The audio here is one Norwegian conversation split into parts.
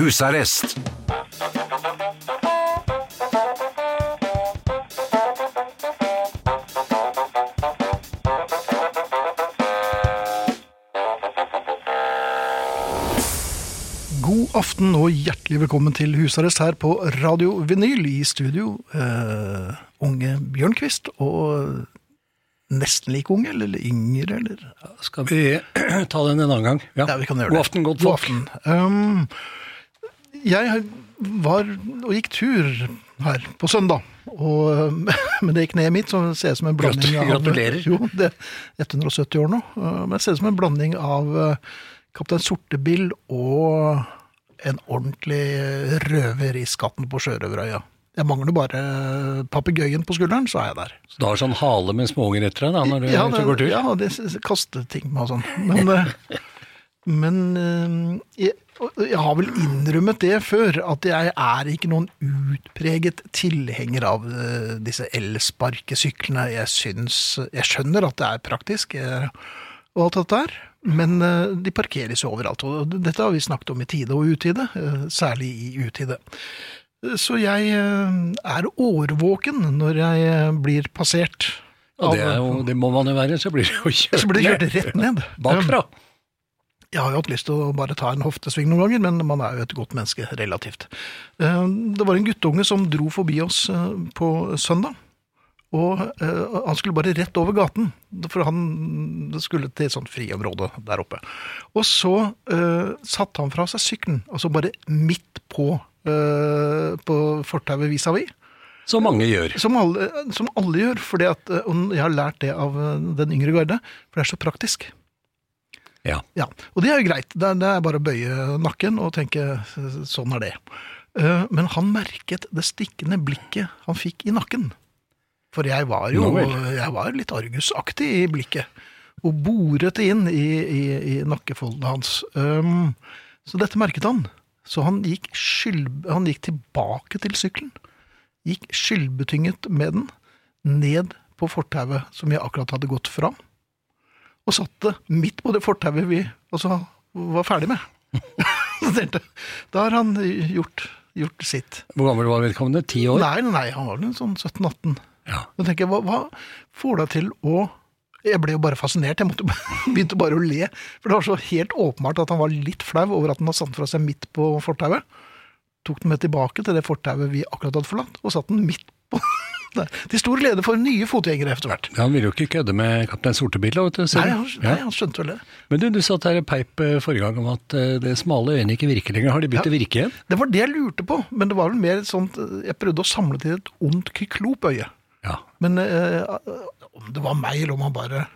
Husarrest. God aften og hjertelig velkommen til husarrest her på Radio Vinyl i studio. Eh, unge Bjørnquist og nesten like unge, eller yngre, eller Skal vi ta den en annen gang? Ja, vi kan gjøre det. God aften, godt God folk. aften. Um, jeg var og gikk tur her på søndag, og men det ned mitt så det ser ut som en blanding av Gratulerer. Jo, det er 170 år nå, uh, men det ser det som en blanding av uh, Kaptein Sortebil og en ordentlig røver i Skatten på sjørøverøya. Jeg mangler bare papegøyen på skulderen, så er jeg der. Så du har sånn hale med småunger etter deg da, når du Ja, det, går tur? ja, de kaster ting med og sånn. Men, eh, men eh, jeg, jeg har vel innrømmet det før, at jeg er ikke noen utpreget tilhenger av eh, disse elsparkesyklene. Jeg syns Jeg skjønner at det er praktisk eh, og alt dette her, men de parkeres jo overalt. Og dette har vi snakket om i tide og utide, særlig i utide. Så jeg er årvåken når jeg blir passert. Og det, jo, det må man jo være, så blir det jo kjørt så blir det kjørt rett ned. bakfra. Jeg har jo hatt lyst til å bare ta en hoftesving noen ganger, men man er jo et godt menneske, relativt. Eh, Det var en guttunge som dro forbi oss eh, på søndag, og eh, han skulle bare rett over gaten, for han skulle til et sånt friområde der oppe. Og så uh, satte han fra seg sykkelen, altså bare midt på, uh, på fortauet vis-à-vis. Som mange gjør. Som alle, som alle gjør, fordi at, og jeg har lært det av den yngre garde, for det er så praktisk. Ja. Ja, og det er jo greit. Det er, det er bare å bøye nakken og tenke sånn er det. Eh, Men han merket det stikkende blikket han fikk i nakken. For jeg var jo jeg var litt argusaktig i blikket. Og boret det inn i, i, i nakkefoldene hans. Um, så dette merket han. Så han gikk, skyld, han gikk tilbake til sykkelen. Gikk skyldbetynget med den ned på fortauet som jeg akkurat hadde gått fra og satt det midt på det fortauet vi altså, var ferdig med. Da har han gjort, gjort sitt. Hvor gammel var vedkommende? Ti år? Nei, nei, han var vel sånn 17-18. Ja. Da tenker jeg, hva, hva får deg til å Jeg ble jo bare fascinert, jeg måtte, begynte bare å le. For det var så helt åpenbart at han var litt flau over at han hadde satt fra seg midt på fortauet. Tok den med tilbake til det fortauet vi akkurat hadde forlatt, og satt den midt på. Til stor glede for nye fotgjengere etter hvert. Han ville jo ikke kødde med kaptein Sortebil. da, vet du. Nei, han, nei, han skjønte vel det. Men du, du satt her i peip eh, forrige gang om at eh, det smale øyet ikke virker lenger. Har de begynt Ja. å virke igjen? Det var det jeg lurte på, men det var vel mer sånn Jeg prøvde å samle til et ondt kyklopøye. Ja. Men eh, om det var meg, eller om han bare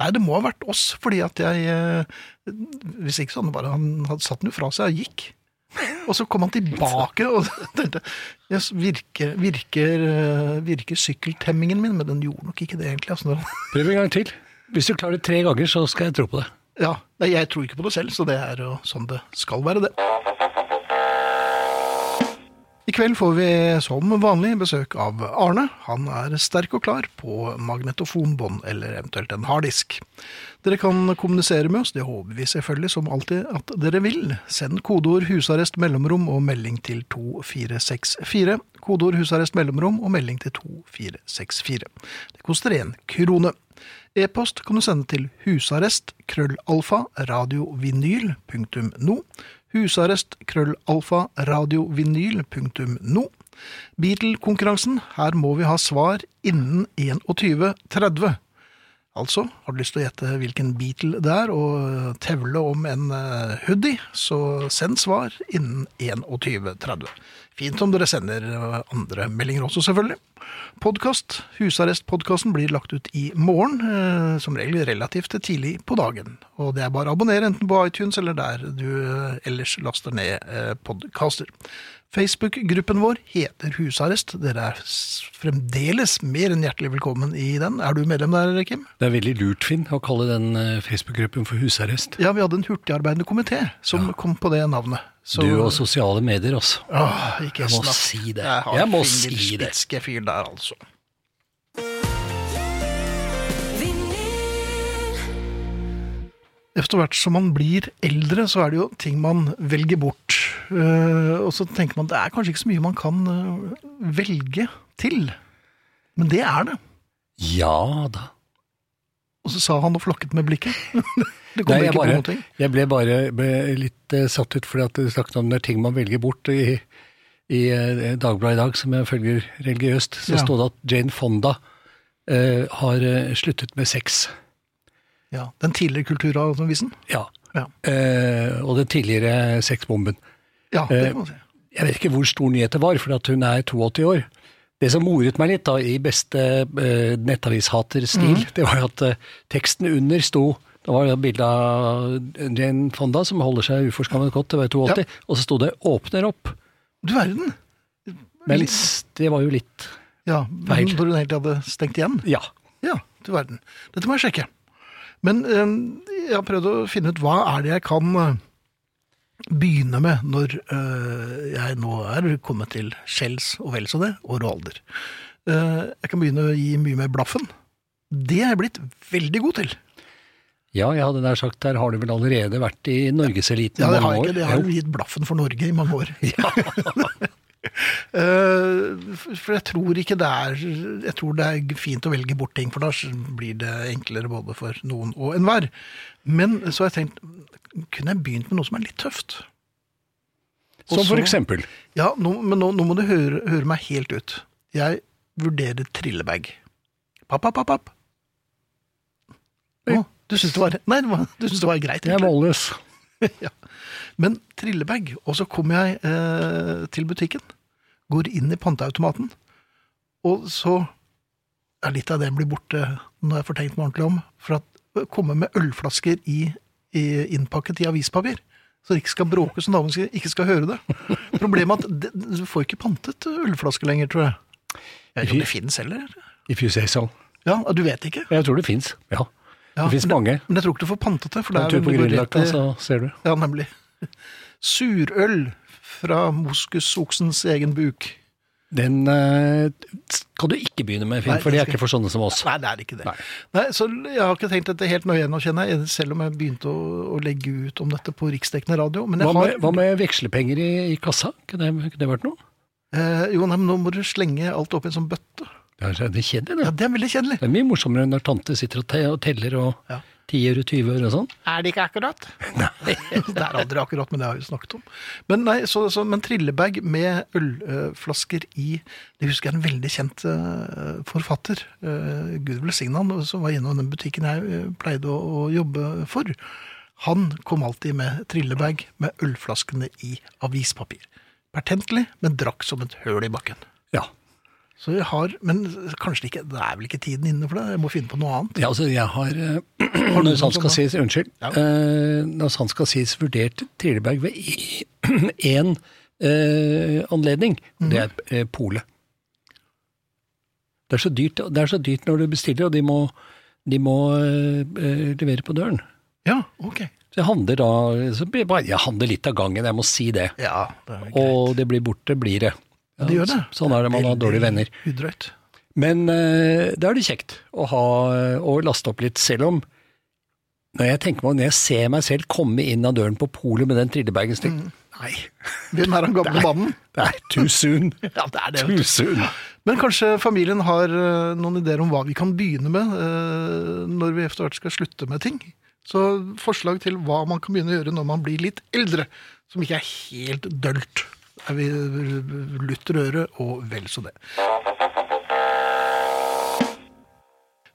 Nei, det må ha vært oss, fordi at jeg eh, Hvis ikke så hadde han bare Han hadde satt den jo fra seg og gikk. Og så kom han tilbake og tenkte yes, virker, virker, virker sykkeltemmingen min? Men den gjorde nok ikke det, egentlig. Altså, Prøv en gang til. Hvis du klarer det tre ganger, så skal jeg tro på det. ja, Jeg tror ikke på det selv, så det er jo sånn det skal være, det. I kveld får vi som vanlig besøk av Arne. Han er sterk og klar på magnetofonbånd eller eventuelt en harddisk. Dere kan kommunisere med oss, det håper vi selvfølgelig som alltid at dere vil. Send kodeord 'husarrest mellomrom' og melding til 2464. Kodeord 'husarrest mellomrom' og melding til 2464. Det koster én krone. E-post kan du sende til husarrest krøllalfa radiovinyl.no. Husarrest krøllalfa radiovinyl.no. Beatle-konkurransen. Her må vi ha svar innen 21.30. Altså, har du lyst til å gjette hvilken Beatle det er, og tevle om en eh, hoodie, så send svar innen 21.30. Fint om dere sender eh, andre meldinger også, selvfølgelig. Podkast. Husarrestpodkasten blir lagt ut i morgen, eh, som regel relativt tidlig på dagen. Og det er bare å abonnere enten på iTunes eller der du eh, ellers laster ned eh, podkaster. Facebook-gruppen vår heter Husarrest. Dere er fremdeles mer enn hjertelig velkommen i den. Er du medlem der, Kim? Det er veldig lurt, Finn, å kalle den eh, Facebook-gruppen for husarrest. Ja, vi hadde en hurtigarbeidende komité som kom på det navnet. Så- Du og sosiale medier, altså. Åh, ikke Jeg må snakk. si det. Jeg Jeg må si det. Fyr der, altså. Etter hvert som man blir eldre, så er det jo ting man velger bort. Eh, og så tenker man det er kanskje ikke så mye man kan eh, velge til. Men det er det. Ja da. Og så sa han og flakket med blikket. det Nei, kommer jeg ikke på bare- noen ting. Jeg ble bare ble litt eh, satt ut fordi at du snakket om det er ting man velger bort. I, i Dagbladet i dag, som jeg følger religiøst, så Ja. stod det at Jane Fonda eh, har sluttet med sex. Ja, Den tidligere kulturavisen. Ja. Ja. Eh, og den tidligere sexbomben. Ja, det Eh, kan man si. Jeg vet ikke hvor stor nyhet det var, for hun er 82 år. Det som moret meg litt da, i beste eh, nettavishaterstil, det var at eh, teksten under sto Det var et bilde av Jane Fonda som holder seg uforskammet godt til å være 82, og så sto det 'åpner opp'. Du verden. Men det var jo litt Ja, Feil. Når hun egentlig hadde stengt igjen. Ja. Ja, du verden. Dette må jeg sjekke. Men eh, jeg har prøvd å finne ut hva er det jeg kan eh, begynne med når eh, jeg nå er kommet til skjells og vel så det, år og alder. Eh, jeg kan begynne å gi mye mer blaffen. Det er jeg blitt veldig god til. ja, jeg hadde nær sagt der har du vel allerede vært i norgeseliten Ja, i det har mange jeg år? ikke. Det har Jo. gitt blaffen for Norge i mange år. Eh, for jeg tror ikke det er Jeg tror det er fint å velge bort ting, for da blir det enklere både for noen og enhver. Men så har jeg tenkt Kunne jeg begynt med noe som er litt tøft? Og Som for så- eksempel. Ja, nå, men nå, nå må du høre, høre meg helt ut. Jeg vurderer trillebag. Papp, papp, papp, papp. Å, du syns det var Nei, det var, du syns det var greit. Jeg er egentlig. målløs. ja. Men trillebag, og så kommer jeg eh, til butikken, går inn i panteautomaten, og så er litt av det blir borte når jeg får tenkt meg ordentlig om, for å komme med ølflasker i, i innpakket i avispapir, så det ikke skal bråke så naboen ikke skal høre det. Problemet er at det, du får ikke pantet ølflasker lenger, tror jeg. Jeg vet ikke om det finnes heller. If you say so. Ja, du vet ikke. Jeg tror det fins. Ja. Ja, det fins mange. Men jeg tror ikke du får pantet det, for det En er tur på Grünerløkka, så ser du. Ja, nemlig. Surøl fra moskusoksens egen buk. Den eh, skal du ikke begynne med, Finn, Nei, for de det er ikke for sånne som oss. Nei, det er ikke det. Nei. Nei. så jeg har ikke tenkt dette helt nøye ennå, kjenner jeg, selv om jeg begynte å, å legge ut om dette på riksdekkende radio. Men jeg Hva har med, hva med vekslepenger i, i kassa? Kunne det, kunne det vært noe? eh, Jo, nei, men nå må du slenge alt opp i en sånn bøtte. Det er, det er kjedelig, Ja, det. det er veldig kjedelig. Det er mye morsommere når tante sitter og, te og teller og Ja. tier og tyver og sånn. Er det ikke akkurat? Nei. det er aldri akkurat, men det har vi snakket om. Men, nei, så, så, men trillebag med ølflasker i Det husker jeg en veldig kjent uh, forfatter, uh, Gud velsigne han, som var innom den butikken jeg eh, pleide å, å jobbe for. Han kom alltid med trillebag med ølflaskene i avispapir. Pertentlig, men drakk som et høl i bakken. Ja. Så jeg har, Men kanskje ikke, det er vel ikke tiden inne for det? Jeg må finne på noe annet. ja, altså jeg har eh, Har Når sant skal sies, unnskyld. Ja. Eh, når sant skal sies, vurdert Trilleberg ved én eh, anledning. Det er Mhm. eh, polet. Det er, så dyrt, det er så dyrt når du bestiller, og de må, de må eh, eh, levere på døren. Ja, ok. Så jeg handler da så bare, jeg handler litt av gangen, jeg må si det. Ja, det er greit. Og det blir borte, blir det. Ja, Det gjør det. Sånn er det man har dårlige venner. Udrøyt. Men uh, da er det kjekt å ha å laste opp litt, selv om når jeg tenker meg, når jeg ser meg selv komme inn av døren på polet med den trillebagen, tenker nei, Hvem er han gamle mannen? det er too soon. Ja, det er det. Too soon. Men kanskje familien har eh, noen ideer om hva vi kan begynne med eh, når vi etter hvert skal slutte med ting. Så forslag til hva man kan begynne å gjøre når man blir litt eldre, som ikke er helt dølt. Er vi lutter øre og vel så det.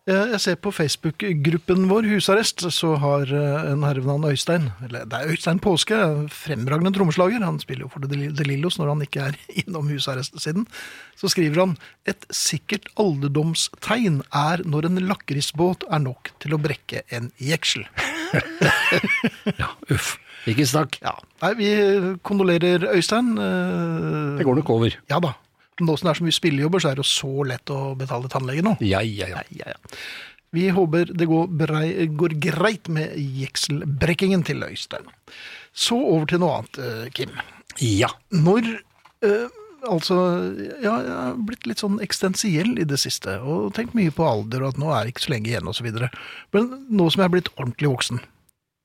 Eh, Jeg ser på Facebook-gruppen vår Husarrest, så har eh, en herre navn Øystein, eller det er Øystein Påske, fremragende trommeslager, han spiller jo for De Lillos når han ikke er innom husarrestsiden, så skriver han et sikkert alderdomstegn er når en lakrisbåt er nok til å brekke en jeksel. Ja, uff. Ikke snakk. Ja, Nei, vi kondolerer Øystein. eh, Det går nok over. Ja da. Nå som det er så mye spillejobber, så er det jo så lett å betale tannlege nå. Ja, ja, ja. Ja, ja, ja. Vi håper det går, brei, går greit med jekselbrekkingen til Øystein. Så over til noe annet, eh, Kim. Ja. Når eh, Altså, ja, jeg har blitt litt sånn eksistensiell i det siste, og tenkt mye på alder, og at nå er det ikke så lenge igjen, osv. Men nå som jeg er blitt ordentlig voksen,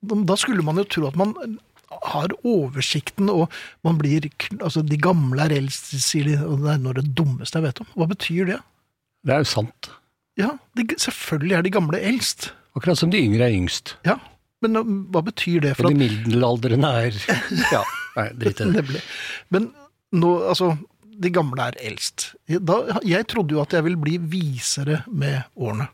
Da skulle man jo tro at man har oversikten, og man blir Altså, de gamle er eldst, sier de, og det er nå det dummeste jeg vet om. Hva betyr det? Det er jo sant. Ja, de, selvfølgelig er de gamle eldst. Akkurat som de yngre er yngst. Ja, men uh, hva betyr det? For Og de middelaldrende er Ja, nei, drit i det. Men nå, altså, de gamle er eldst. Da, jeg trodde jo at jeg ville bli visere med årene.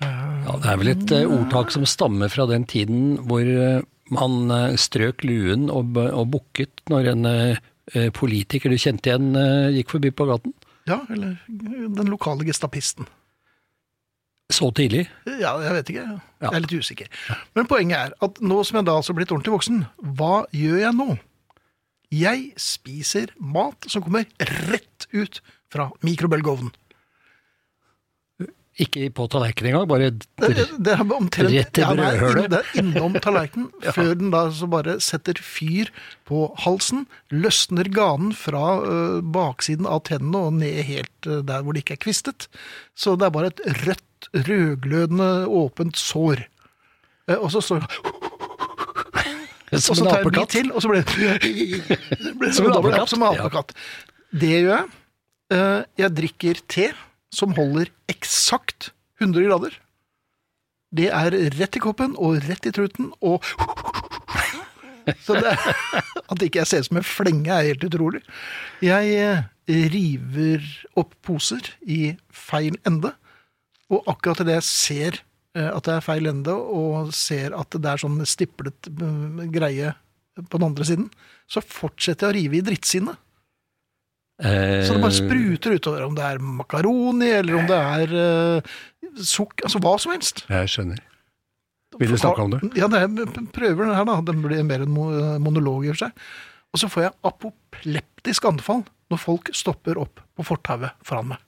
Ja, det er vel et eh, ordtak som stammer fra den tiden hvor eh, man eh, strøk luen og, og bukket når en politiker du kjente igjen gikk forbi på gaten. Ja, eller den lokale gestapisten. Så tidlig. Ja, jeg vet ikke. Jeg er litt usikker. Men poenget er at nå som jeg da altså er blitt ordentlig voksen, hva gjør jeg nå? Jeg spiser mat som kommer rett ut fra mikrobølgeovnen. Ikke på tallerkenen engang, bare Det, det, det er omtrent Rett ja, det er brødhølet. Det er innom tallerkenen, før den da så bare setter fyr på halsen, løsner ganen fra uh, baksiden av tennene og ned helt uh, der hvor det ikke er kvistet. Så det er bare et rødt, rødglødende, åpent sår. Uh, Og så står og som så en apekatt. til, og så blir det, Som en apekatt. som en apekatt. Det gjør jeg. Eh, Jeg drikker te som holder eksakt 100 grader. Det er rett i koppen og rett i truten og Så det, at ikke jeg ser ut som en flenge, er helt utrolig. Jeg eh, river opp poser i feil ende, og akkurat idet jeg ser at det er feil ende, og ser at det er sånn stiplet eh, greie på den andre siden, så fortsetter jeg å rive i drittsinnet. Så det bare Eh, spruter utover, om det er makaroni, eller om det er uh, sukk, altså hva som helst. Jeg skjønner. Vil du snakke om det? Ja, det er, prøver den her da, den blir mer en monolog i og for seg. Og så får jeg apopleptisk anfall når folk stopper opp på fortauet foran meg.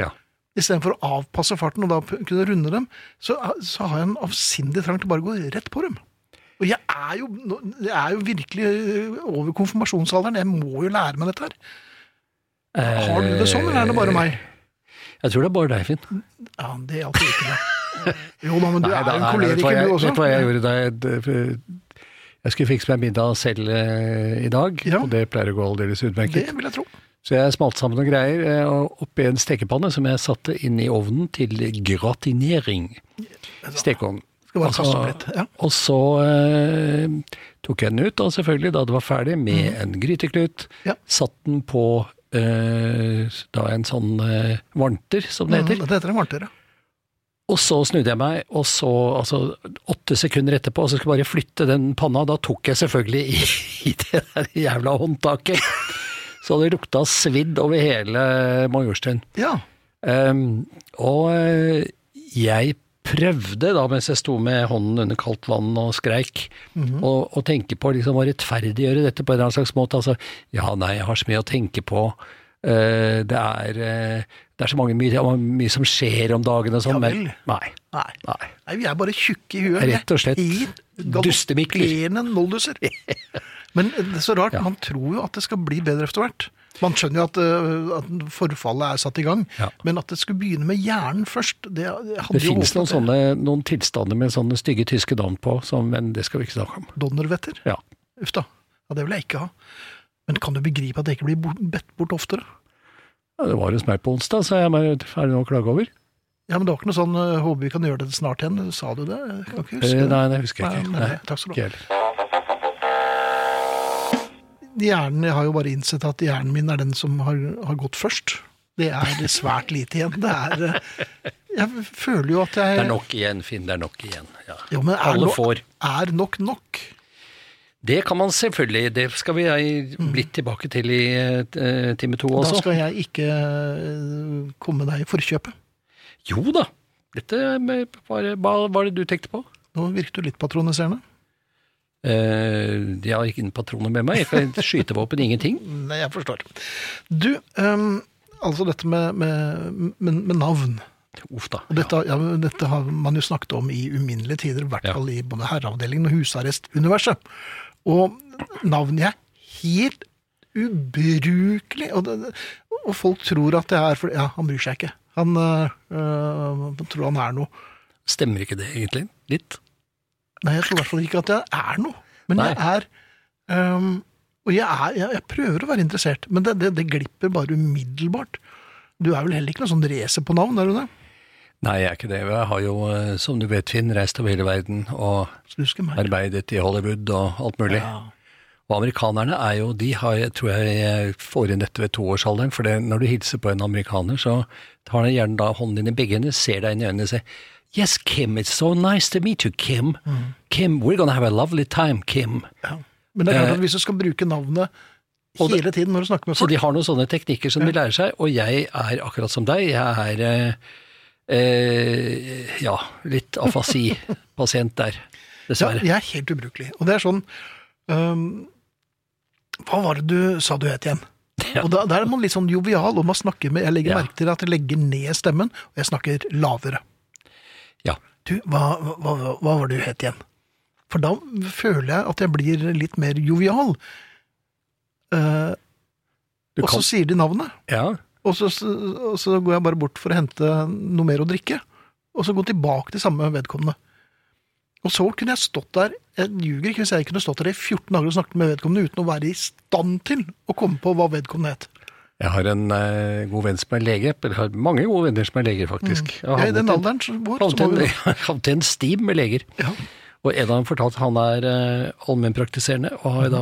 Ja. Istedenfor å avpasse farten og da kunne runde dem, så, så har jeg en avsindig trang til bare å gå rett på dem. Og jeg er jo, jeg er jo virkelig øh, over konfirmasjonsalderen, jeg må jo lære meg dette her. Har du det sånn, eller er det bare meg? Jeg tror det er bare deg, Finn. Ja, det er alltid ikke det. Jo da, men du Nei, er da- en koleriker du også. Vet du hva jeg gjorde da jeg, jeg skulle fikse meg middag selv eh, i dag, Ja. og det pleier å gå aldeles Det vil jeg tro. Så jeg smalt sammen noen greier eh, oppi en stekepanne som jeg satte inn i ovnen til gratinering. Stekeovn. Altså. Ja. Og så eh, tok jeg den ut, og selvfølgelig, da det var ferdig, med en gryteklut. Mm. Ja. Satt den på eh, da en sånn eh, varmter, som det heter. Mm, Det heter en varmtere. Og så snudde jeg meg, og så, altså åtte sekunder etterpå, og så skulle jeg bare flytte den panna. Da tok jeg selvfølgelig i, i det der jævla håndtaket. Så det lukta svidd over hele Majorstuen. Ja. Um, og eh, jeg prøvde, da mens jeg sto med hånden under kaldt vann og skreik, å å tenke på liksom, å rettferdiggjøre dette på en eller annen slags måte. Altså, ja, nei, jeg har så mye å tenke på. Uh, det, er, uh, det er så mange, mye, mye som skjer om dagen og sånn, Ja men nei. Nei. nei. Vi er bare tjukke i huet. Rett og slett er dustemikler. galopperende nolduser. Men det er så rart, man tror jo at det skal bli bedre etter hvert. Man skjønner jo at, øh, at forfallet er satt i gang, Ja. men at det skulle begynne med hjernen først, det, det jo finnes noen sånne noen tilstander med sånne stygge tyske navn på, som, men det skal vi ikke snakke om. Donnervetter. Ja. Uff da. Ja, det vil jeg ikke ha. Men kan du begripe at det ikke blir bedt bort oftere? Ja, det var hos meg på onsdag, så jeg er det noe å klage over. Ja, men det var ikke noe sånn øh, 'håper vi kan gjøre det snart igjen'. Sa du det? Jeg kan ikke huske Eh, det. nei, det husker jeg ikke. nei, Nei, takk skal du ha. Hjernen, jeg har jo bare innsett at hjernen min er den som har, har gått først. Det er svært lite igjen. Det er eh, Jeg føler jo at jeg Det er nok igjen, Finn. Det er nok igjen. Ja. Jo, men er, Alle no, får. er nok nok? Det kan man selvfølgelig. Det skal vi blitt tilbake til i eh, time to også. Da skal jeg ikke eh, komme deg i forkjøpet. Jo da. Dette var, Hva var det du tenkte på? Nå virket du litt patroniserende. Eh, jeg har ikke patroner med meg. Jeg kan skyte våpen, ingenting. Nei, jeg forstår. Du, um, altså dette med, med, med, med navn. Uff da. Og dette, ja, dette har man jo snakket om i uminnelige tider, i hvert Ja. fall i både herreavdelingen og husarrestuniverset. Og navnet er helt ubrukelig. Og, det, og folk tror at det er for Ja, han bryr seg ikke. Han øh, tror han er noe. Stemmer ikke det egentlig? Litt? Nei, jeg tror i hvert fall ikke at jeg er noe. Men Nei. jeg er um, Og jeg, er, jeg, jeg prøver å være interessert, men det, det, det glipper bare umiddelbart. Du er vel heller ikke noe sånn racer på navn, er du det? Nei, jeg er ikke det. Jeg har jo, eh, som du vet, Finn, reist over hele verden og arbeidet i Hollywood og alt mulig. Ja. Og amerikanerne er jo, de har, jeg tror jeg får inn dette ved toårsalderen, for det, når du hilser på en amerikaner, så tar han gjerne da hånden din i begge hender, ser deg inn i øynene og sier Yes, Kim, it's so nice to meet you, Kim. Kim, we're gonna have a lovely time, Kim. Ja. Men det er klart Eh, at hvis du skal bruke navnet hele tiden når du snakker med folk Så de har noen sånne teknikker som de lærer seg, og jeg er akkurat som deg. Jeg er eh, eh, ja, litt afasi-pasient der, ja. Jeg er helt ubrukelig. Og det er sånn um, Hva var det du sa du het igjen? Ja. Og da, da er man litt sånn jovial, og man snakker med Jeg legger Ja. merke til at jeg legger ned stemmen, og jeg snakker lavere. Ja. Du, hva, hva, hva, var det du het igjen? For da føler jeg at jeg blir litt mer jovial. Eh, Du og så sier de navnet. ja, Og så, og så går jeg bare bort for å hente noe mer å drikke. Og så gå tilbake til samme vedkommende. Og så kunne jeg stått der Jeg ljuger ikke hvis jeg kunne stått der i 14 dager og snakket med vedkommende uten å være i stand til å komme på hva vedkommende het. Jeg har en eh, god venn som er lege, eller har mange gode venner som er leger, faktisk. Jeg har I den alderen vår så må vi jeg havnet en stim med leger. ja. Og en av dem fortalte at han er eh, allmennpraktiserende og har da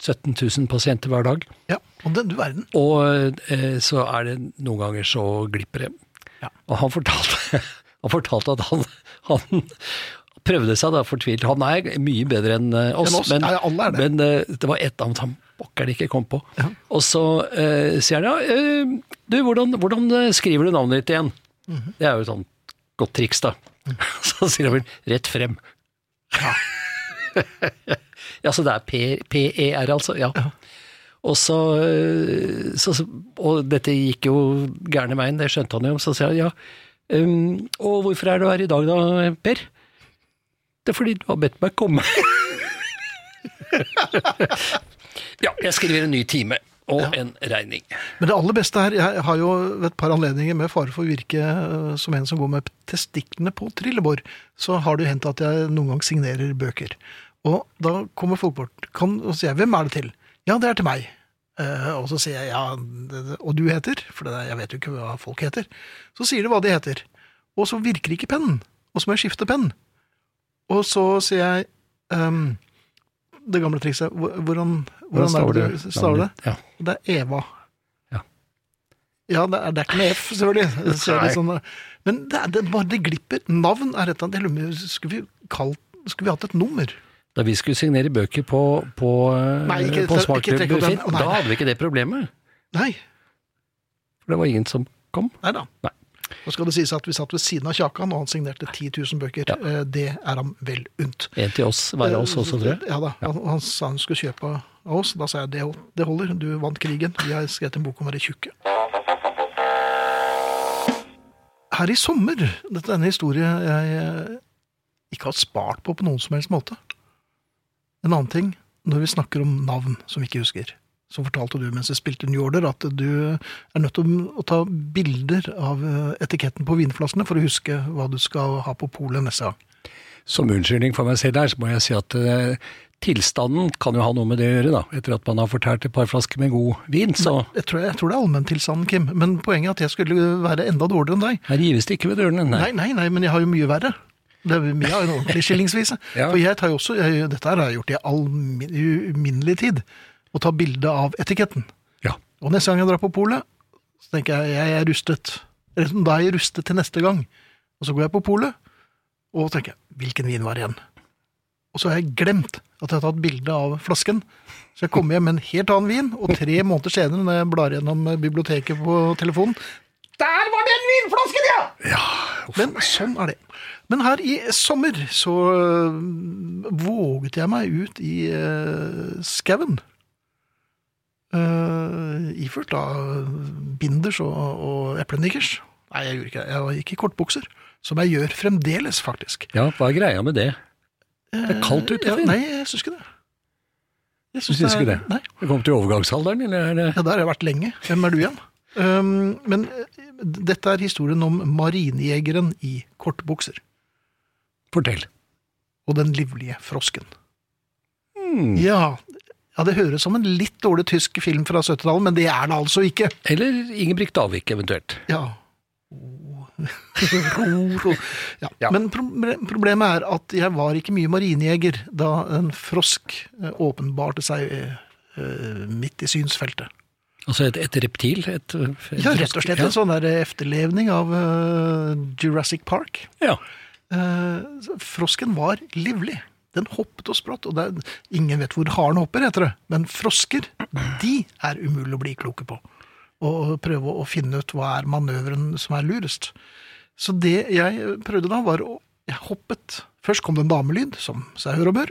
17 000 pasienter hver dag. ja. Og den, du verden. Og eh, så er det noen ganger så glipper det. Ja. Og han fortalte, han fortalte at han, han prøvde seg da fortvilt. Han er mye bedre enn eh, oss, Enn oss. men, Ja, men eh, det var et annet han pokker de ikke kom på. Ja. Og så eh, sier han ja, eh, du, hvordan, hvordan eh, skriver du navnet ditt igjen? Mhm. Det er jo et sånn godt triks, da. Så sier han vel rett frem. Ja, ja, så det er P- PER, altså. Ja. Og så, øh, så, så Og dette gikk jo gærne veien, det skjønte han jo. Så sier han ja, Um, og hvorfor er du her i dag da, Per? Det er fordi du har bedt meg komme. ja, jeg skriver en ny time og en regning. Men det aller beste her Jeg har jo ved et par anledninger med fare for å virke eh, som en som går med testiklene på trillebår, så har det jo hendt at jeg noen gang signerer bøker. Og da kommer folk bort kan, og sier 'Hvem er det til?' 'Ja, det er til meg'. Eh, og så sier jeg 'Ja, det, og du heter?' For det, jeg vet jo ikke hva folk heter. Så sier de hva de heter. Og så virker ikke pennen. Og så må jeg skifte penn. Og så sier jeg ehm, det gamle trikset. Hvordan, Hvordan, hvordan er det du staver det? Ja. Det er Eva. Ja. Ja, det er, det er ikke med F, selvfølgelig. Det sånn, men det, er, det, bare det glipper. Navn er et eller annet. Skulle vi hatt et nummer? Da vi skulle signere bøker på, på, øh, Nei, ikke- på da hadde vi ikke det problemet. Nei. For det var ingen som kom. Nei da. Nå skal det sies at vi satt ved siden av Kjakan, og han signerte 10 000 bøker. Ja. Eh, Det er ham vel unt. En til oss, var det oss også, tror jeg. Ja da. Han, han sa han skulle kjøpe av oss. Da sa jeg det, det holder, du vant krigen. Vi har skrevet en bok om å være tjukke. Her i sommer Dette er en historie jeg eh, ikke har spart på på noen som helst måte. En annen ting, når vi snakker om navn som vi ikke husker, så fortalte du mens jeg spilte New Order at du er nødt til å ta bilder av eh, etiketten på vinflaskene for å huske hva du skal ha på polet neste gang. Som unnskyldning for meg selv her, så må jeg si at uh, tilstanden kan jo ha noe med det å gjøre, da. Etter at man har fortært et par flasker med god vin, så Jeg tror, jeg tror det er allmenntilstanden, Kim. Men poenget er at jeg skulle være enda dårligere enn deg. her gives det ikke ved dørene. Nei. Nei, nei, nei, men jeg har jo mye verre. Det er, mye av en ordentlig skillingsvise. Ja. For jeg tar jo også, jeg, dette her har jeg gjort i all min, uminnelig tid, å ta bilde av etiketten. Ja. Og neste gang jeg drar på polet, så tenker jeg jeg er rustet. Eller da er jeg rustet til neste gang. Og så går jeg på polet, og tenker hvilken vin var igjen? Og så har jeg glemt at jeg har tatt bilde av flasken. Så jeg kommer hjem med en helt annen vin, og tre måneder senere, når jeg blar gjennom biblioteket på telefonen, der var den vinflasken, ja! Ja, Men sånn er det. Men her i sommer så øh, våget jeg meg ut i uh, skauen. Uh, iført av binders og, og eplenikkers. Nei, jeg gjorde ikke det. Jeg gikk i kortbukser. Som jeg gjør fremdeles, faktisk. ja, hva er greia med det? Det er kaldt ute, Ja, nei, jeg syns ikke det. Jeg Du syns ikke det? Nei. Du kom til overgangsalderen, eller er det Ja, der har jeg vært lenge. Hvem er du igjen? Um, men eh, dette er historien om marinejegeren i kortbukser. Fortell. og den livlige frosken. Hmm. Ja, ja, det høres som en litt dårlig tysk film fra 70-tallet, men det er det altså ikke. Eller Ingebrigt Davik, eventuelt. Ja. Ja. Ja. Men problemet er at jeg var ikke mye marinejeger da en frosk eh, åpenbarte seg eh, midt i synsfeltet. Altså et, et reptil? Et, et Ja, rett og slett ja. en sånn der efterlevning av eh, Jurassic Park. Ja. Eh, frosken var livlig. Den hoppet og sprått, og er, ingen vet hvor haren hopper, heter det. Men frosker, de er umulig å bli kloke på. Og prøve å finne ut hva er manøveren som er lurest. Så det jeg prøvde da, var å Jeg hoppet. Først kom det en damelyd, som seg hør og bør.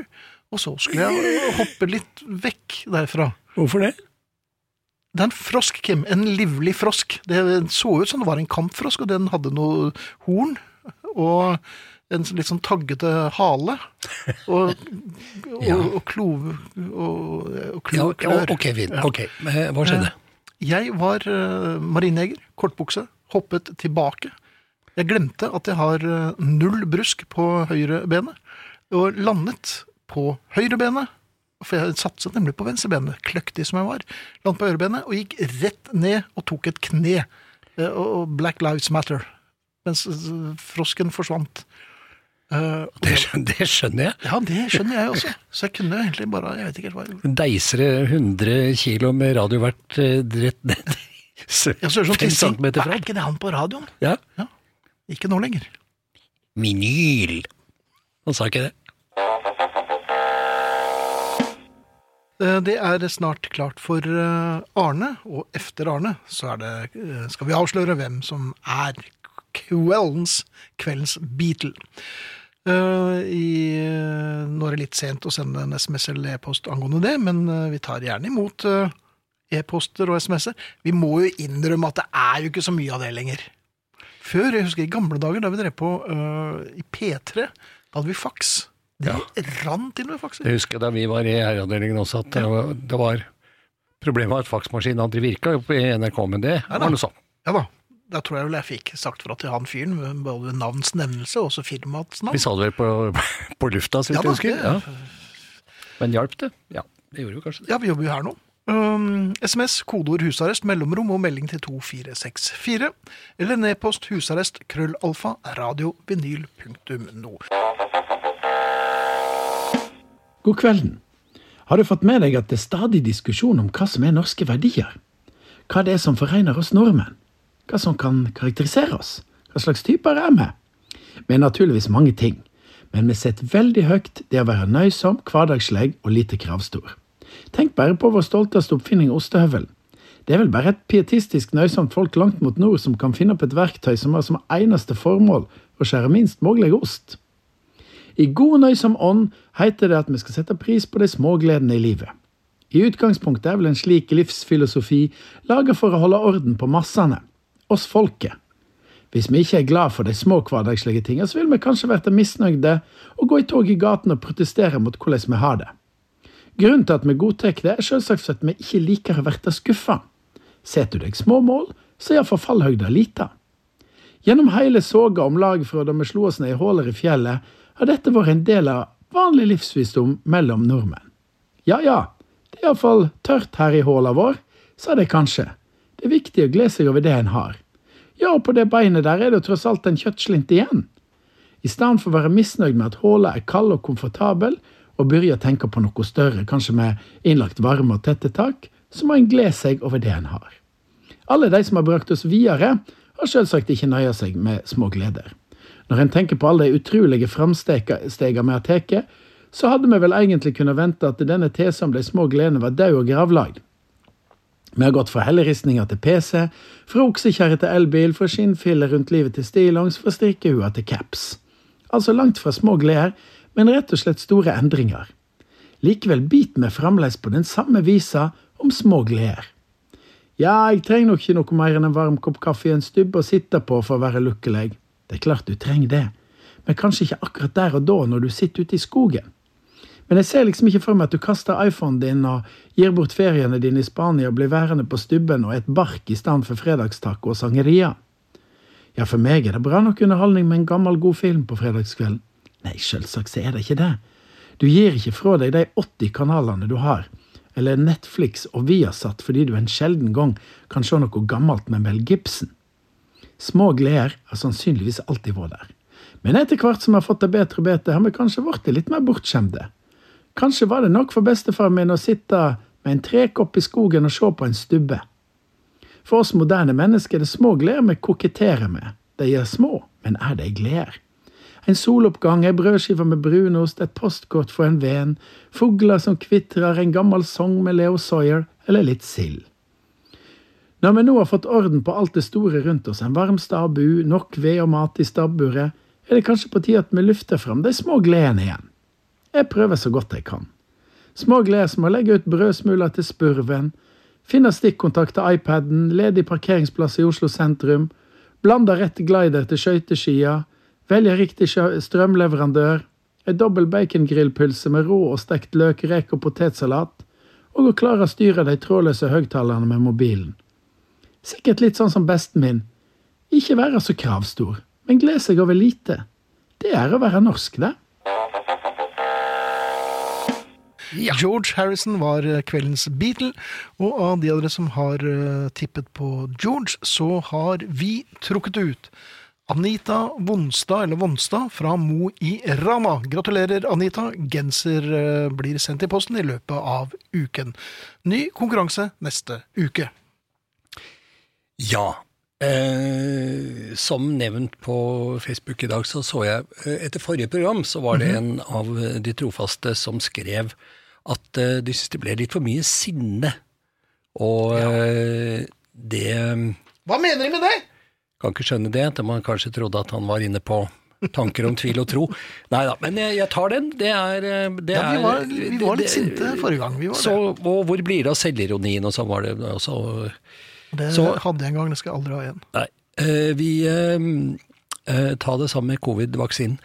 Og så skulle jeg hoppe litt vekk derfra. Hvorfor det? Det er en frosk, Kim. En livlig frosk. Det så ut som det var en kampfrosk, og den hadde noe horn. Og en litt sånn taggete hale. Og, og, Ja. og klove og, og Ja, klo, ja, ok. Ja. Ok, Hva skjedde? Jeg var uh, marinejeger, kortbukse, hoppet tilbake. Jeg glemte at jeg har eh, null brusk på høyre benet, og landet på høyre benet. For jeg satset nemlig på venstrebenet, kløktig som jeg var. Landet på høyrebenet og gikk rett ned og tok et kne. eh, Og og Black Lives Matter. Mens eh, frosken forsvant. Og Det, det- skjønner- det skjønner jeg. Ja, det skjønner jeg også. Så jeg kunne egentlig bare Jeg vet ikke helt hva jeg gjorde. Deisere 100 kilo med radiovert eh, rett ned Jeg ser sånn tissing. centimeter Er ikke det han på radioen? Ja. Ikke nå lenger. Vinyl. Han sa ikke det. Eh, Det er snart klart for Arne, og efter Arne så det, skal vi avsløre hvem som er kveldens, kveldens Beatle. Eh, I, uh, nå er det litt sent å sende en SMS eller e-post angående det, men uh, vi tar gjerne imot e-poster og SMS-er. Vi må jo innrømme at det er jo ikke så mye av det lenger. Før, jeg husker i gamle dager, da vi drev på i P3, da hadde vi faks. Det rant inn med fakser. Jeg husker da vi var i herreavdelingen også, at var, det var Problemet var at faksmaskinen aldri virka på NRK, men det Neida. var noe sånn. Ja da. Da tror jeg vel jeg fikk sagt fra til han fyren, med både navns nevnelse og også firmaets navn. Vi sa det vel på, på lufta, så vidt Ja jeg husker. Ja. Men hjalp det? Ja, det gjorde jo kanskje det. Ja, vi jobber jo her nå. Um, SMS, kodeord husarrest, mellomrom og melding til 2464. Eller nedpost husarrest, krøllalfa, radiovinyl.no. God kvelden. Har du fått med deg at det er stadig diskusjon om hva som er norske verdier? Hva det er som forener oss nordmenn? Hva som kan karakterisere oss? Hva slags typer er vi? Vi er naturligvis mange ting, men vi setter veldig høyt det å være nøysom, hverdagslig og lite kravstor. Tenk bare på vår stolteste oppfinning, ostehøvelen. Det er vel bare et pietistisk nøysomt folk langt mot nord som kan finne opp et verktøy som har som eneste formål å skjære minst mulig ost. I god nøysom ånd heter det at vi skal sette pris på de små gledene i livet. I utgangspunktet er vel en slik livsfilosofi laget for å holde orden på massene, oss folket. Hvis vi ikke er glad for de små hverdagslige tingene, så vil vi kanskje bli misnøyde og gå i tog i gaten og protestere mot hvordan vi har det. Grunnen til at vi godtar det, er selvsagt at vi ikke liker å bli skuffa. Setter du deg små mål, så er iallfall fallhøgda lita. Gjennom hele soga om lag fra da vi slo oss ned i huller i fjellet, har dette vært en del av vanlig livsvisdom mellom nordmenn. Ja ja, det er iallfall tørt her i håla vår, sa de kanskje. Det er viktig å glede seg over det en har. Ja, og på det beinet der er det tross alt en kjøttslint igjen. I stedet for å være misnøyd med at håla er kald og komfortabel, og begynne å tenke på noe større, kanskje med innlagt varme og tette tak, så må en glede seg over det en har. Alle de som har brakt oss videre, har selvsagt ikke nøya seg med små gleder. Når en tenker på alle de utrolige framstegene vi har tatt, så hadde vi vel egentlig kunnet vente at denne tesen om de små gledene var død og gravlagd. Vi har gått fra helleristninger til PC, fra oksekjerre til elbil, fra skinnfiller rundt livet til stillongs, fra strikkehua til caps. Altså langt fra små gleder, men rett og slett store endringer. Likevel biter vi fremdeles på den samme visa om små gleder. Ja, jeg trenger nok ikke noe mer enn en varm kopp kaffe i en stubbe å sitte på for å være lykkelig. Det er klart du trenger det, men kanskje ikke akkurat der og da når du sitter ute i skogen. Men jeg ser liksom ikke for meg at du kaster iPhonen din og gir bort feriene dine i Spania og blir værende på stubben og et bark i stedet for fredagstaco og sangeria. Ja, for meg er det bra nok underholdning med en gammel, god film på fredagskvelden. Nei, selvsagt så er det ikke det. Du gir ikke fra deg de 80 kanalene du har, eller Netflix og Viasat fordi du en sjelden gang kan se noe gammelt med Mel Gibson. Små gleder har sannsynligvis alltid vært der. Men etter hvert som vi har fått det bedre og bedre, har vi kanskje blitt litt mer bortskjemte. Kanskje var det nok for bestefar min å sitte med en trekopp i skogen og se på en stubbe. For oss moderne mennesker er det små gleder vi koketterer med. De er små, men er de gleder? En soloppgang, ei brødskive med brunost, et postkort fra en venn, fugler som kvitrer, en gammel sang med Leo Sawyer, eller litt sild. Når vi nå har fått orden på alt det store rundt oss, en varm stabbu, nok ved og mat i stabburet, er det kanskje på tide at vi lufter fram de små gledene igjen. Jeg prøver så godt jeg kan. Små gleder som å legge ut brødsmuler til spurven, finne stikkontakt til iPaden, ledig parkeringsplass i Oslo sentrum, blande rett glider til skøyteskia, velge riktig strømleverandør, ei dobbel bacongrillpølse med rå og stekt løk, rek og potetsalat, og å klare å styre de trådløse høyttalerne med mobilen. Sikkert litt sånn som besten min. Ikke være så kravstor, men glede seg over lite. Det er å være norsk, det. Ja. George Harrison var eh, kveldens Beatle, og av de av dere som har uh, tippet på George, så har vi trukket ut Anita Vonstad, eller Vonstad, fra Mo i Rana. Gratulerer, Anita. Genser uh, blir sendt i posten i løpet av uken. Ny konkurranse neste uke. Ja. Eh, som nevnt på Facebook i dag, så så jeg Etter forrige program så var det -hmm. en av de trofaste som skrev at uh, de syntes det ble litt for mye sinne. Og ja. uh, det Hva mener de med det? Kan ikke skjønne det. At man kanskje trodde at han var inne på tanker om tvil og tro. Nei da, men jeg, jeg, tar den. Det er, eh, det ja, vi var, vi var litt det, sinte forrige gang. Vi var så. Og hvor blir det av selvironien, og så var det også Det så, hadde jeg en gang, det skal jeg aldri ha igjen. Nei. Vi uh, tar det sammen med covid-vaksinen.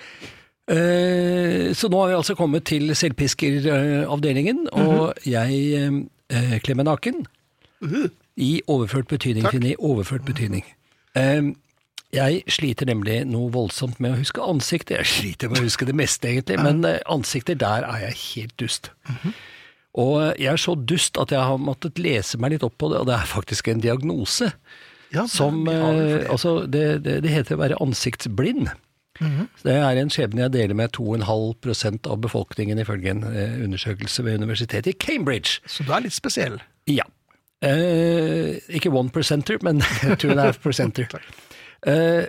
Eh, så nå har vi altså kommet til selvpiskeravdelingen, og mhm. jeg eh, kler meg naken. I overført betydning. I overført betydning. Eh, jeg sliter nemlig noe voldsomt med å huske ansiktet. Jeg sliter med å huske det meste, egentlig, men ansikter, der er jeg helt dust. Uh-huh. Og jeg er så dust at jeg har måttet lese meg litt opp på det, og det er faktisk en diagnose. Ja, som, altså, det, det, det heter å være ansiktsblind. Mm Det er en skjebne jeg deler med 2,5% av befolkningen, ifølge en eh, undersøkelse ved universitetet i Cambridge. Så du er litt spesiell? Ja. Eh, ikke one percenter, men two and a half percenter. eh,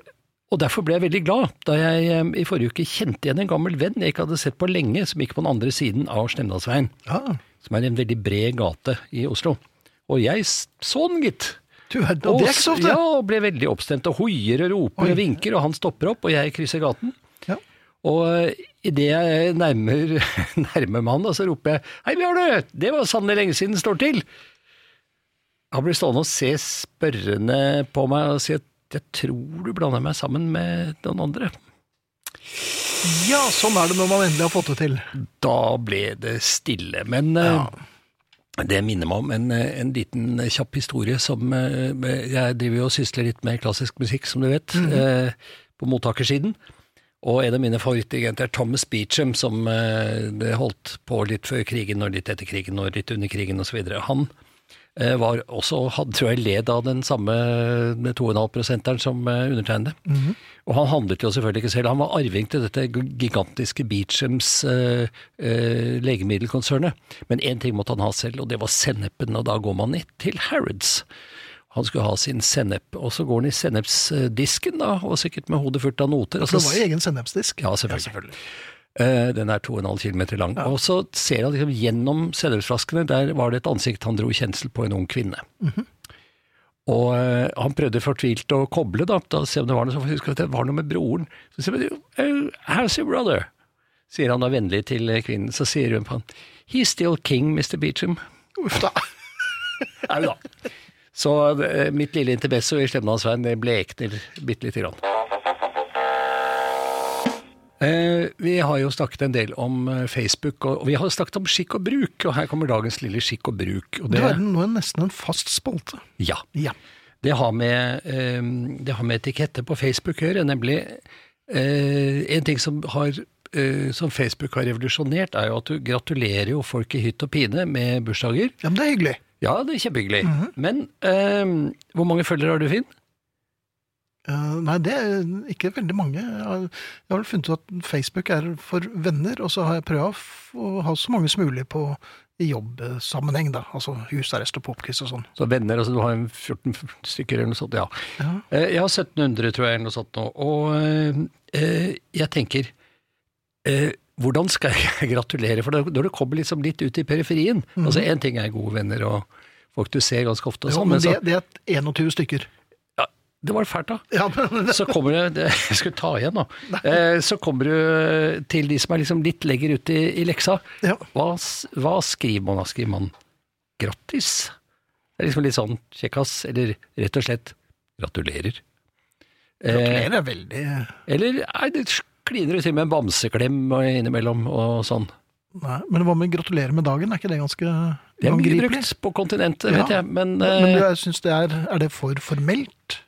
og derfor ble jeg veldig glad da jeg eh, i forrige uke kjente igjen en gammel venn jeg ikke hadde sett på lenge, som gikk på den andre siden av Stemdalsveien. Ah. Som er en veldig bred gate i Oslo. Og jeg så den, gitt. Du, det er ikke så ofte. Ja, og ble veldig oppstemt og hoier og roper Oi. og vinker, og han stopper opp, og jeg krysser gaten. Ja. Og uh, idet jeg nærmer, nærmer meg han, så roper jeg 'Hei, Bjarne! Det var sannelig lenge siden det står til!' Han blir stående og se spørrende på meg og si at 'jeg tror du blander meg sammen med noen andre'. Ja, sånn er det når man endelig har fått det til. Da ble det stille. Men uh, ja. Det minner meg om en, en, liten kjapp historie som eh, Jeg driver jo og sysler litt med klassisk musikk, som du vet, mm -hmm. på mottakersiden. Og en av mine favorittdirigenter er Thomas Beecham, som det holdt på litt før krigen og litt etter krigen og litt under krigen osv. Han Eh, var også, hadde, tror jeg, led av den samme 2,5-prosenteren som eh, undertegnede. Mm -hmm. Og han handlet jo selvfølgelig ikke selv, han var arving til dette gigantiske Beechams eh, eh, legemiddelkonsernet. Men én ting måtte han ha selv, og det var sennepen, og da går man ned til Harrods. Han skulle ha sin sennep, og så går han i sennepsdisken, da, og sikkert med hodet fullt av noter. For det var egen sennepsdisk? Ja, selvfølgelig. Ja, selvfølgelig. Eh, den er 2,5 km lang. Ja. Og så ser han liksom gjennom cellerflaskene, der var det et ansikt han dro kjensel på en ung kvinne. Mm -hmm. Og uh, han prøvde fortvilt å koble, da, da se om det var noe, så husker at det var noe med broren. Så sier han, oh, how's your brother? Sier han da vennlig til kvinnen. Så sier hun på han, he's still king, Mr. Beecham. Uff da. Nei da. Så mitt lille interbesso i stemmen hans Svein blekner bitte lite grann. Eh, vi har jo snakket en del om eh, Facebook, og vi har snakket om skikk og bruk. Og her kommer dagens lille skikk og bruk. Og det, det er nå nesten en fast spalte. Ja. ja. Det, har med, eh, det har med etikette på Facebook å gjøre, nemlig en ting som har som Facebook har revolusjonert, er jo at du gratulerer jo folk i hytt og pine med bursdager. Ja, men det er hyggelig. Ja, det er kjempehyggelig. Men eh, hvor mange følgere har du, Finn? Eh, nei, det er ikke veldig mange. Jeg har, funnet ut at Facebook er for venner, og så har jeg prøvd å ha så mange som mulig på i jobbsammenheng, da. Altså husarrest og popquiz og sånn. Så venner, altså du har 14 stykker eller noe sånt, ja. Ja. Eh, Jeg har 1700, tror jeg, eller noe sånt nå. Og eh, jeg tenker eh, Hvordan skal jeg gratulere? For når det kommer liksom litt ut i periferien Altså Én ting er gode venner og folk du ser ganske ofte, og sånn, men men så, det, det er 21 stykker. Ja, det var fælt, da. Ja, men Så kommer det Jeg skulle ta igjen, nå. Eh, så kommer du til de som er liksom litt lenger ute i, i leksa. Ja. Hva, hva skriver man da? Skriver man grattis? Det er liksom litt sånn kjekkas, eller rett og slett gratulerer. Eh, Gratulerer er veldig eller nei, det kliner du til med en bamseklem innimellom og sånn. Nei, Men hva med gratulerer med dagen? Er ikke det ganske Det er mye brukt på kontinentet, Ja. vet jeg, men, Men du eh, jeg synes det er Er det for formelt?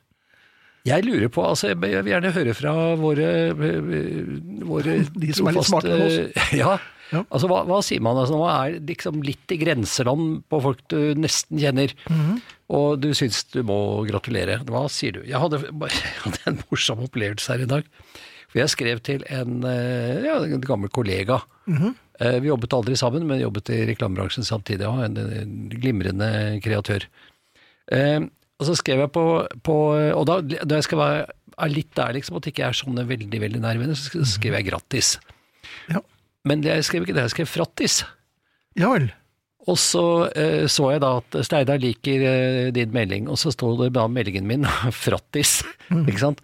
Jeg lurer på altså, Jeg vil gjerne høre fra våre, eh, våre De som er litt smartere enn Ja. Ja. Altså, hva, hva sier man? Altså, nå er liksom litt i grenseland på folk du nesten kjenner, Mhm. og du syns du må gratulere. Hva sier du? Jeg hadde, jeg hadde en morsom opplevelse her i dag. For jeg skrev til en, eh, ja, en gammel kollega. Mm -hmm. Vi jobbet aldri sammen, men jobbet i reklamebransjen samtidig. En, en glimrende kreatør. Eh, og så skrev jeg på, på Og da, da jeg skal være litt der, liksom, at det ikke er sånne veldig veldig nær venner, så skrev jeg grattis. Ja. Men jeg skrev ikke det, jeg skrev frattis. Ja vel. Og så eh, så jeg da at Steidar liker eh, din melding, og så sto det da meldingen min, frattis, ikke sant.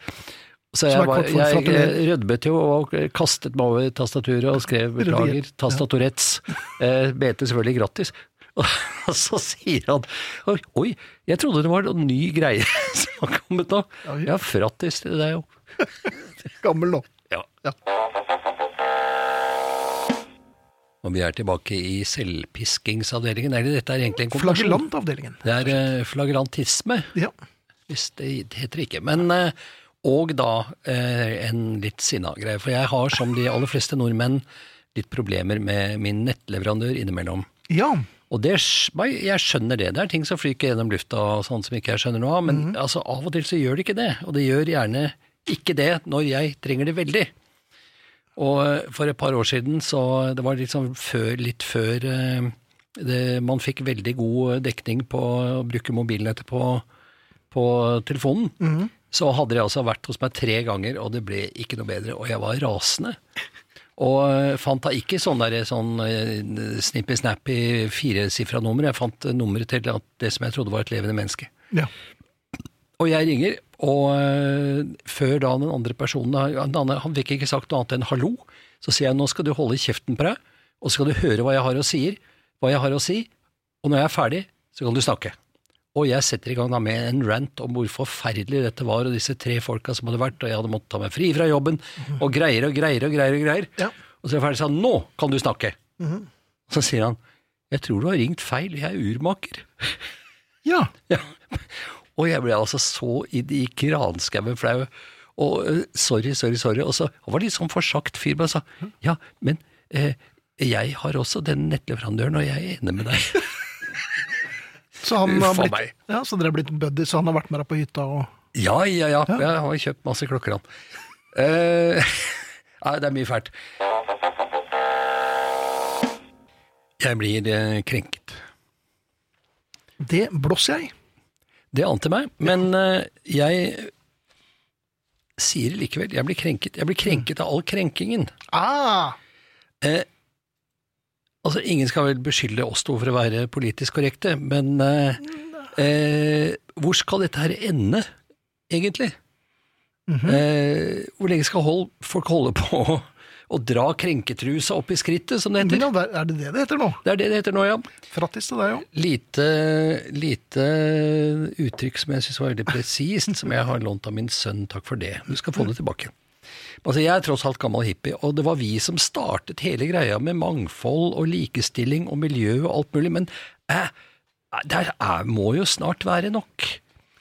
Så jeg, var, jeg, jeg rødmet jo og kastet meg over tastaturet og skrev beklager, tastaturettes. Eh, mente selvfølgelig grattis. Og så sier han oi, jeg trodde det var noen ny greie som har kommet nå. Ja, frattis til deg òg. Gammel nå. Ja. Ja. Og vi er tilbake i selvpiskingsavdelingen. Eller dette er egentlig en konklusjon. Flagrantavdelingen. Det er eh, flagrantisme, Ja. hvis det heter ikke. Men eh, og da eh, en litt sinna greie. For jeg har, som de aller fleste nordmenn, litt problemer med min nettleverandør innimellom. ja. Og det, jeg skjønner det. Det er ting som flyker gjennom lufta og sånn som ikke jeg skjønner noe av. Men altså, av og til så gjør det ikke det. Og det gjør gjerne ikke det når jeg trenger det veldig. Og eh, for et par år siden, så det var liksom før, litt før eh, det, man fikk veldig god dekning på å bruke mobilnettet på, på telefonen, så hadde jeg altså vært hos meg tre ganger, og det ble ikke noe bedre. Og jeg var rasende. Og eh, fant da ikke sånn der sånn eh, snippy-snappy firesifra nummer. Jeg fant nummeret til det som jeg trodde var et levende menneske. ja. Og jeg ringer, og eh, før da den andre personen Han, andre- han fikk ikke sagt noe annet enn hallo. Så sier jeg nå skal du holde kjeften på deg, og så skal du høre hva jeg har å si, hva jeg har å si, og når jeg er ferdig, så kan du snakke. Og jeg setter i gang da med en rant om hvor forferdelig dette var, og disse tre folka som hadde vært, og jeg hadde måttet ta meg fri fra jobben, og greier og greier og greier. Og greier. Ja. Og så er jeg ferdig, sa nå kan du snakke. Så sier han, jeg tror du har ringt feil, jeg er urmaker. Ja. Ja. Og jeg ble altså så i, i kranskauen flau. Og eh, sorry, sorry, sorry. Og så han var litt sånn forsagt fyr, men sa ja, men eh, jeg har også den nettleverandøren, og jeg er enig med deg. Så, han har blitt, meg. ja, så dere er blitt buddies, så han har vært med deg på hytta og ja, ja, ja. Jeg har kjøpt masse klokker, han. Eh, Nei, det er mye fælt. Jeg blir eh, krenket. Det blåser jeg. Det ante meg, men eh, jeg sier det likevel. Jeg blir krenket. Jeg blir krenket av all krenkingen. Ah! Eh, altså, ingen skal vel beskylde oss to for å være politisk korrekte, men eh, eh, hvor skal dette her ende, egentlig? eh, hvor lenge skal hold, folk holde på å, å dra krenketrusa opp i skrittet, som det heter? Ja, er det det det heter nå? Det er det det heter nå, ja. Frattis til deg òg. Lite, lite uttrykk som jeg syns var veldig presist, som jeg har lånt av min sønn. Takk for det. Du skal få det tilbake. Altså, jeg er tross alt gammel hippie, og det var vi som startet hele greia med mangfold og likestilling og miljø og alt mulig, men eh, det er, må jo snart være nok.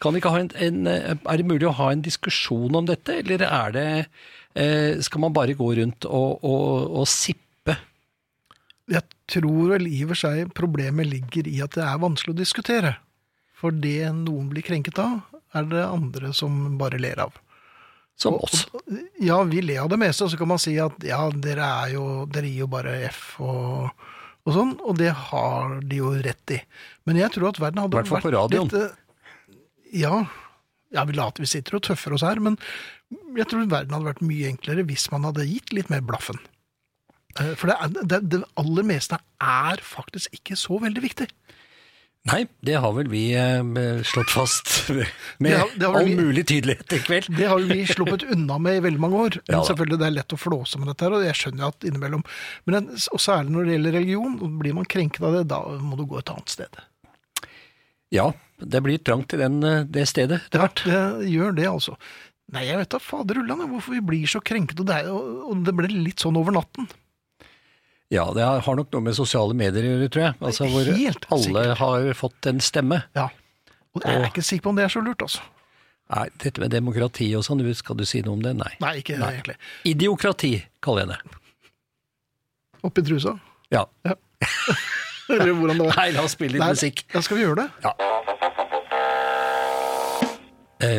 En, en, er det mulig å ha en diskusjon om dette, eller er det Eh, skal man bare gå rundt og, og, og sippe? Jeg tror vel i og for seg problemet ligger i at det er vanskelig å diskutere. For det noen blir krenket av, er det andre som bare ler av. Som oss. Ja, vi ler av det meste, og så kan man si at ja, dere er jo, dere gir jo bare F og, og sånn, og det har de jo rett i. Men jeg tror at verden hadde Hvertfall på radioen. litt, eh, Ja, ja vi later vi sitter og tøffer oss her, men jeg tror verden hadde vært mye enklere hvis man hadde gitt litt mer blaffen. Eh, For det, er, det, det aller meste er faktisk ikke så veldig viktig. Nei, det har vel vi eh, slått fast med Det har- det har all vi- mulig tydelighet i kveld. Det har vi sluppet unna med i veldig mange år. Men Ja selvfølgelig det er lett å flåse med dette, her, og jeg skjønner at innimellom Men og særlig når det gjelder religion, blir man krenket av det, da må du gå et annet sted. Ja, det blir trangt i den, eh, det stedet etter hvert. Det gjør det, altså. Nei, jeg vet da fader ullan hvorfor vi blir så krenket, og det, og det ble litt sånn over natten. Ja, det har nok noe med sosiale medier å gjøre, tror jeg. Altså, hvor Helt alle sikkert. har fått en stemme. Ja. Og jeg er ikke sikker på om det er så lurt, altså. Nei, dette med demokrati og sånn, skal du si noe om det? Nei. Nei, ikke Nei. egentlig. Idiokrati, kaller jeg det. Oppi trusa? Ja. Eller hvordan det var. Nei, la oss spille litt Nei, musikk. Ja, skal vi gjøre det? Ja.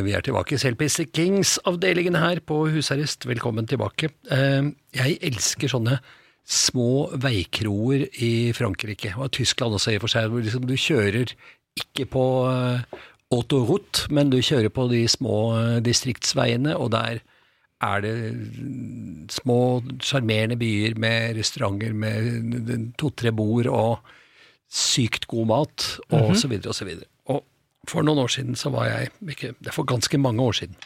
Vi er tilbake i Selpis Kings-avdelingen her på husarrest. Velkommen tilbake. Eh, Jeg elsker sånne små veikroer i Frankrike, og Tyskland også i og for seg, hvor liksom du kjører ikke på eh, autoroute, men du kjører på de små eh, distriktsveiene, og der er det små, sjarmerende byer med restauranter med to-tre bord og sykt god mat, og så videre og så videre. Og for noen år siden så var jeg, ikke, det er for ganske mange år siden,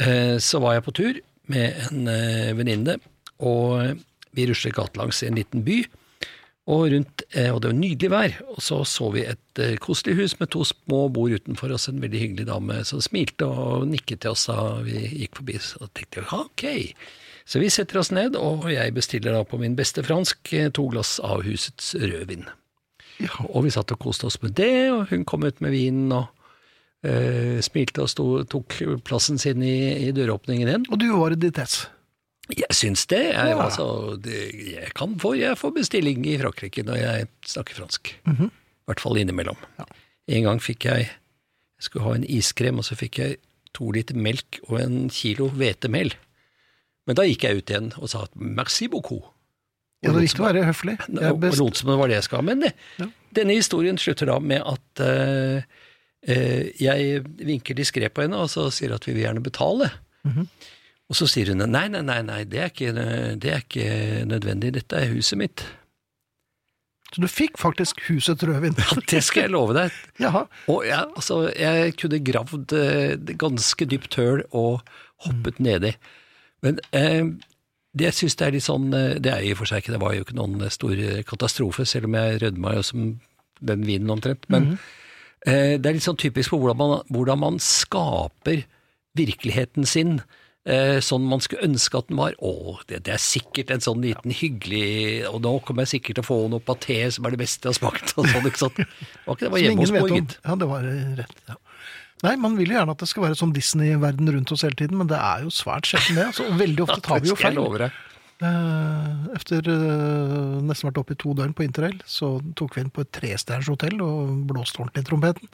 eh, så var jeg på tur med en venninne, og vi ruslet gatelangs i en liten by, og rundt, eh, og det var nydelig vær, og så så vi et eh, koselig hus med to små bord utenfor oss, en veldig hyggelig dame som smilte og nikket til oss da vi gikk forbi, så tenkte jeg, ok. Så vi setter oss ned, og jeg bestiller da på min beste fransk eh, to glass av husets rødvin. Ja. Og vi satt og koste oss med det, og hun kom ut med vinen og uh, smilte og sto, tok plassen sin i, i døråpningen igjen. Og du var i ditt ess. Jeg syns det. Jeg, Ja. altså, det, jeg kan få, jeg får bestilling i Frankrike når jeg snakker fransk. Mhm. I hvert fall innimellom. Ja. En gang fikk jeg jeg skulle ha en iskrem, og så fikk jeg to liter melk og en kilo hvetemel. Men da gikk jeg ut igjen og sa merci beaucoup. Ja, det er viktig å være høflig. Det og lot som det var det jeg skal. Men det, Ja. denne historien slutter da med at uh, uh, jeg vinker diskré på henne og så sier at vi vil gjerne betale. Mhm. Og så sier hun nei, nei, nei, nei det, er ikke, det er ikke nødvendig, dette er huset mitt. Så du fikk faktisk huset til rødvin. Ja, det skal jeg love deg. Jaha. Og jeg, altså, jeg kunne gravd eh, ganske dypt høl og hoppet nedi. Men eh, det jeg syns det er litt sånn eh, Det er i og for seg ikke, det var jo ikke noen stor katastrofe, selv om jeg rødma jo som den vinen omtrent. Men eh, det er litt sånn typisk for hvordan man, hvordan man skaper virkeligheten sin. Eh, sånn man skulle ønske at den var. Å, det, det er sikkert en sånn liten hyggelig Og nå kommer jeg sikkert til å få noe paté som er det beste jeg har smakt. Og sånn, ikke sant? Var ikke det, var Som hjemme hos. Borgit. Ja, det var eh, rett. Ja. Nei, man vil jo gjerne at det skal være sånn Disney-verden rundt oss hele tiden, men det er jo svært sjelden det. Altså, veldig ofte tar vi jo feil. Etter. Efter eh, nesten vært oppe i to døgn på interrail, så tok vi inn på et trestjerners hotell og blåste ordentlig i trompeten.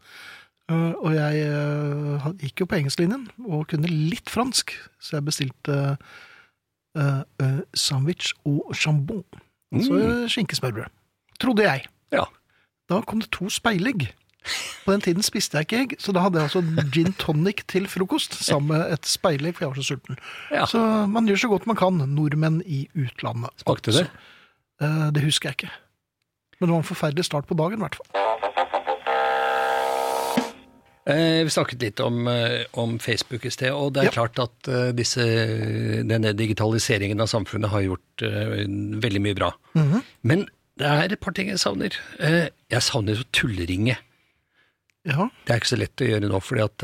Eh, Og jeg eh, gikk jo på engelsklinjen og kunne litt fransk, så jeg bestilte eh, sandwich og jambon. Altså Mm. skinkesmørbrød. Trodde jeg. Ja. Da kom det to speilegg. På den tiden spiste jeg ikke egg, så da hadde jeg altså gin tonic til frokost sammen med et speilegg, for jeg var så sulten. Ja. Så man gjør så godt man kan, nordmenn i utlandet. Smakte det? Altså. Det husker jeg ikke. Men det var en forferdelig start på dagen, i hvert fall. Eh, vi snakket litt om, eh, om Facebook i sted, og det er Ja. klart at eh, disse, denne digitaliseringen av samfunnet har gjort veldig mye bra. Mhm. Men det er et par ting jeg savner. Jeg savner jo tulleringe. Ja, Det er ikke så lett å gjøre nå, fordi at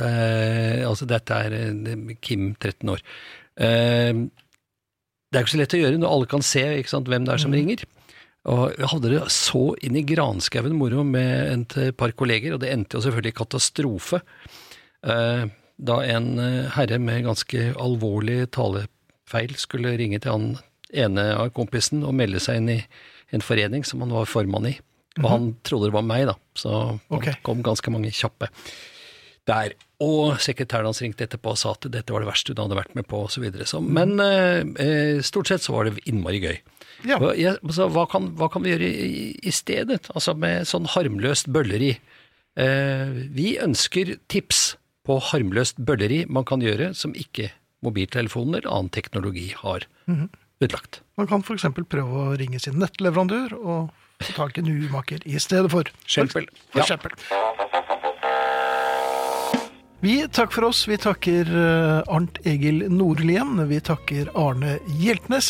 altså dette er Kim, 13 år. Det er ikke så lett å gjøre når alle kan se ikke sant, hvem det er som ringer. Og jeg hadde det så inn i granskauen moro med et par kolleger, og det endte jo selvfølgelig i katastrofe. Eh, da en eh, herre med ganske alvorlig talefeil skulle ringe til han ene av kompisen og melde seg inn i en forening som han var formann i. Og han trodde det var meg, da, så okay. det kom ganske mange kjappe der. Og sekretæren hans ringte etterpå og sa at dette var det verste hun hadde vært med på, osv. Så, men eh, eh, stort sett så var det innmari gøy. Ja. Og Jeg, altså, hva, kan, hva kan vi gjøre i, i stedet? Altså med sånn harmløst bølleri. Eh, vi ønsker tips på harmløst bølleri man kan gjøre som ikke mobiltelefoner eller annen teknologi har utlagt. Man kan f.eks. prøve å ringe sin nettleverandør og få tak i en urmaker i stedet for. Skjelpel. For Ja. Vi takker for oss. Vi takker eh, Arnt Egil Nordlien. Vi takker Arne Hjeltnes.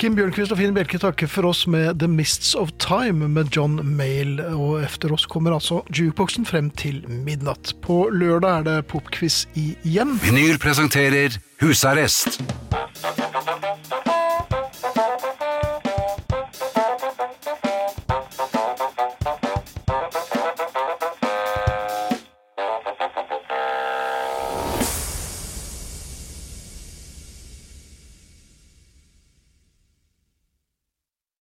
Kim Bjørnquist og Finn Bjelke takker for oss med The Mists of Time med John Mail. Og efter oss kommer altså jukeboxen frem til midnatt. På lørdag er det popquiz igjen. Vinyl presenterer Husarrest